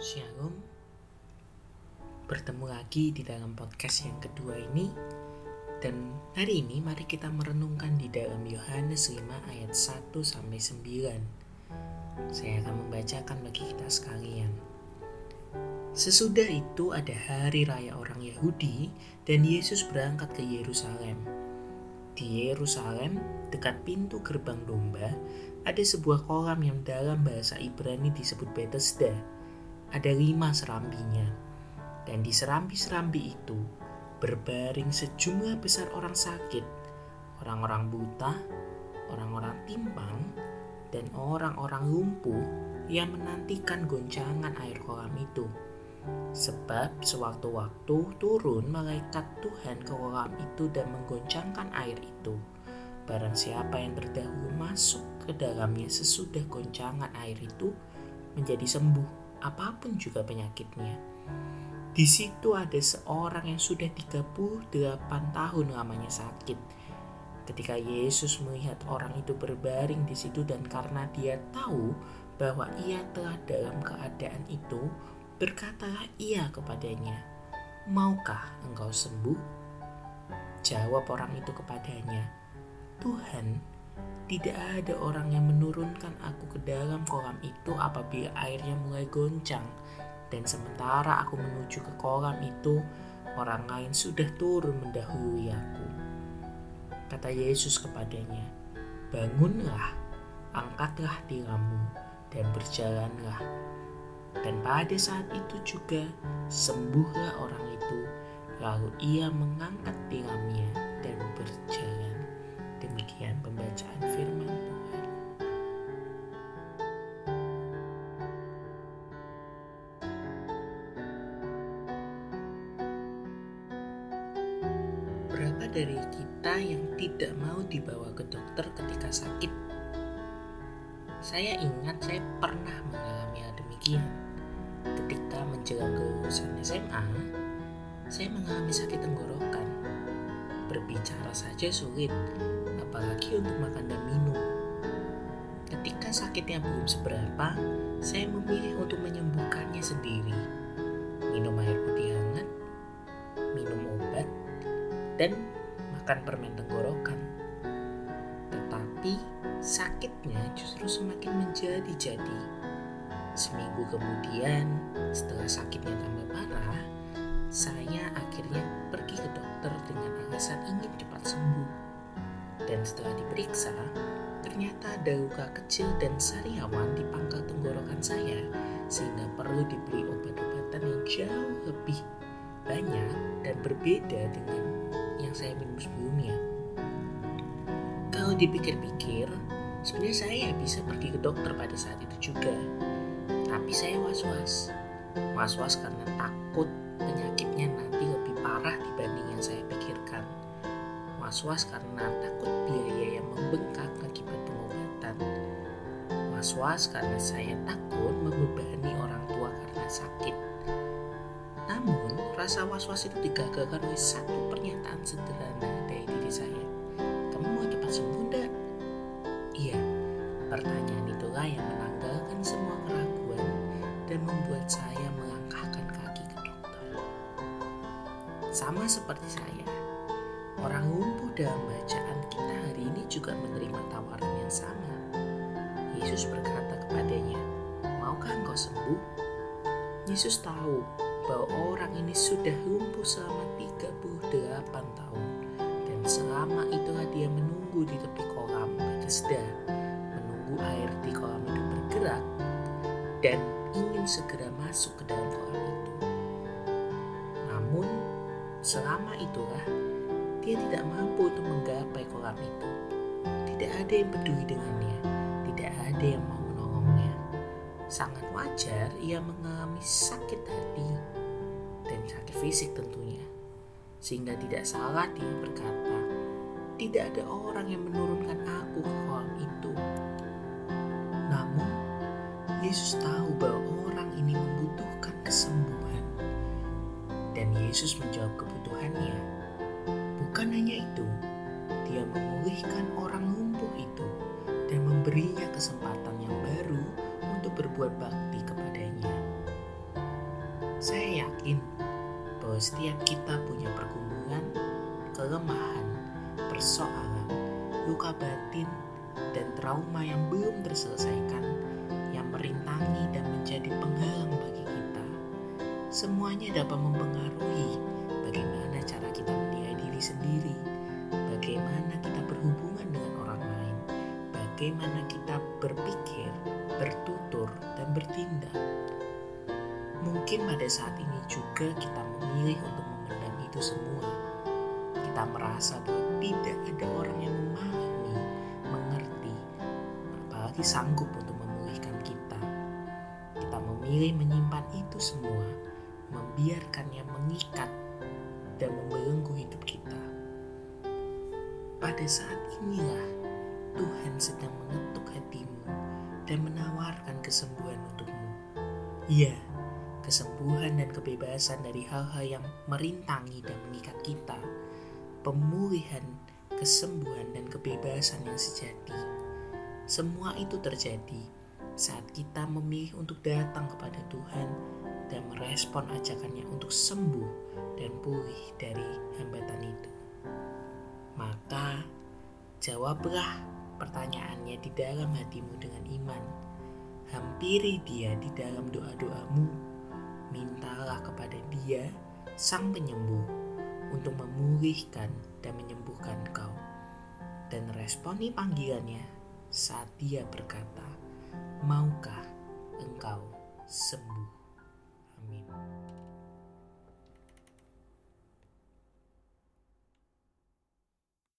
Shalom. Bertemu lagi di dalam podcast yang kedua ini. Dan hari ini mari kita merenungkan di dalam Yohanes 5 ayat 1 sampai 9 Saya akan membacakan bagi kita sekalian. Sesudah itu ada hari raya orang Yahudi dan Yesus berangkat ke Yerusalem. Di Yerusalem, dekat pintu gerbang domba, ada sebuah kolam yang dalam bahasa Ibrani disebut Bethesda ada lima serambinya. Dan di serambi-serambi itu berbaring sejumlah besar orang sakit, orang-orang buta, orang-orang timpang, dan orang-orang lumpuh yang menantikan goncangan air kolam itu. Sebab sewaktu-waktu turun malaikat Tuhan ke kolam itu dan menggoncangkan air itu. Barang siapa yang terdahulu masuk ke dalamnya sesudah goncangan air itu menjadi sembuh apa pun juga penyakitnya. Di situ ada seorang yang sudah 38 tahun lamanya sakit. Ketika Yesus melihat orang itu berbaring di situ dan karena dia tahu bahwa ia telah dalam keadaan itu, berkatalah ia kepadanya, "Maukah engkau sembuh?" Jawab orang itu kepadanya, "Tuhan, tidak ada orang yang menurunkan aku ke dalam kolam itu apabila airnya mulai goncang. Dan sementara aku menuju ke kolam itu, orang lain sudah turun mendahului aku. Kata Yesus kepadanya, Bangunlah, angkatlah tilammu, dan berjalanlah. Dan pada saat itu juga sembuhlah orang itu, lalu ia mengangkat tilamnya dan berjalan. Demikian pembacaan firman Tuhan. Berapa dari kita yang tidak mau dibawa ke dokter ketika sakit? Saya ingat saya pernah mengalami hal demikian. Ketika menjelang kelulusan SMA, saya mengalami sakit tenggorokan. Berbicara saja sulit, apalagi untuk makan dan minum. Ketika sakitnya belum seberapa, saya memilih untuk menyembuhkannya sendiri. Minum air putih hangat, minum obat, dan makan permen tenggorokan. Tetapi sakitnya justru semakin menjadi-jadi. Seminggu kemudian, setelah sakitnya tambah parah, saya akhirnya pergi ke dokter dengan alasan ingin cepat sembuh dan setelah diperiksa, ternyata ada luka kecil dan sariawan di pangkal tenggorokan saya sehingga perlu diberi obat-obatan yang jauh lebih banyak dan berbeda dengan yang saya minum sebelumnya. Kalau dipikir-pikir, sebenarnya saya bisa pergi ke dokter pada saat itu juga. Tapi saya was-was. Was-was karena takut penyakitnya nanti lebih parah dibanding yang saya pikirkan was-was karena takut biaya yang membengkak akibat pengobatan. Was-was karena saya takut membebani orang tua karena sakit. Namun, rasa was-was itu digagalkan oleh satu pernyataan sederhana dari diri saya. Kamu mau cepat sembuh? Iya, pertanyaan itulah yang Sama seperti saya, Orang lumpuh dalam bacaan kita hari ini juga menerima tawaran yang sama. Yesus berkata kepadanya, Maukah engkau sembuh? Yesus tahu bahwa orang ini sudah lumpuh selama 38 tahun. Dan selama itulah dia menunggu di tepi kolam Bethesda, menunggu air di kolam itu bergerak, dan ingin segera masuk ke dalam kolam itu. Selama itulah dia tidak mampu untuk menggapai kolam itu. Tidak ada yang peduli dengannya, tidak ada yang mau menolongnya. Sangat wajar ia mengalami sakit hati dan sakit fisik tentunya. Sehingga tidak salah dia berkata, tidak ada orang yang menurunkan aku ke kolam itu. Namun, Yesus tahu bahwa orang ini membutuhkan kesembuhan. Dan Yesus menjawab kebutuhannya Bukan hanya itu, dia memulihkan orang lumpuh itu dan memberinya kesempatan yang baru untuk berbuat bakti kepadanya. Saya yakin bahwa setiap kita punya pergumulan, kelemahan, persoalan, luka batin, dan trauma yang belum terselesaikan yang merintangi dan menjadi penghalang bagi. Semuanya dapat mempengaruhi bagaimana cara kita menilai diri sendiri, bagaimana kita berhubungan dengan orang lain, bagaimana kita berpikir, bertutur, dan bertindak. Mungkin pada saat ini juga kita memilih untuk memendam itu semua. Kita merasa bahwa tidak ada orang yang memahami, mengerti, apalagi sanggup untuk memulihkan kita. Kita memilih menyimpan itu semua, membiarkannya mengikat dan membelenggu hidup kita. Pada saat inilah Tuhan sedang mengetuk hatimu dan menawarkan kesembuhan untukmu. Iya, kesembuhan dan kebebasan dari hal-hal yang merintangi dan mengikat kita, pemulihan, kesembuhan, dan kebebasan yang sejati. Semua itu terjadi saat kita memilih untuk datang kepada Tuhan dan merespon ajakannya untuk sembuh dan pulih dari hambatan itu. Maka, jawablah pertanyaannya di dalam hatimu dengan iman. Hampiri dia di dalam doa-doamu mintalah kepada Dia, Sang Penyembuh, untuk memulihkan dan menyembuhkan kau. Dan responi panggilannya saat Dia berkata, "Maukah engkau sembuh?" mismo.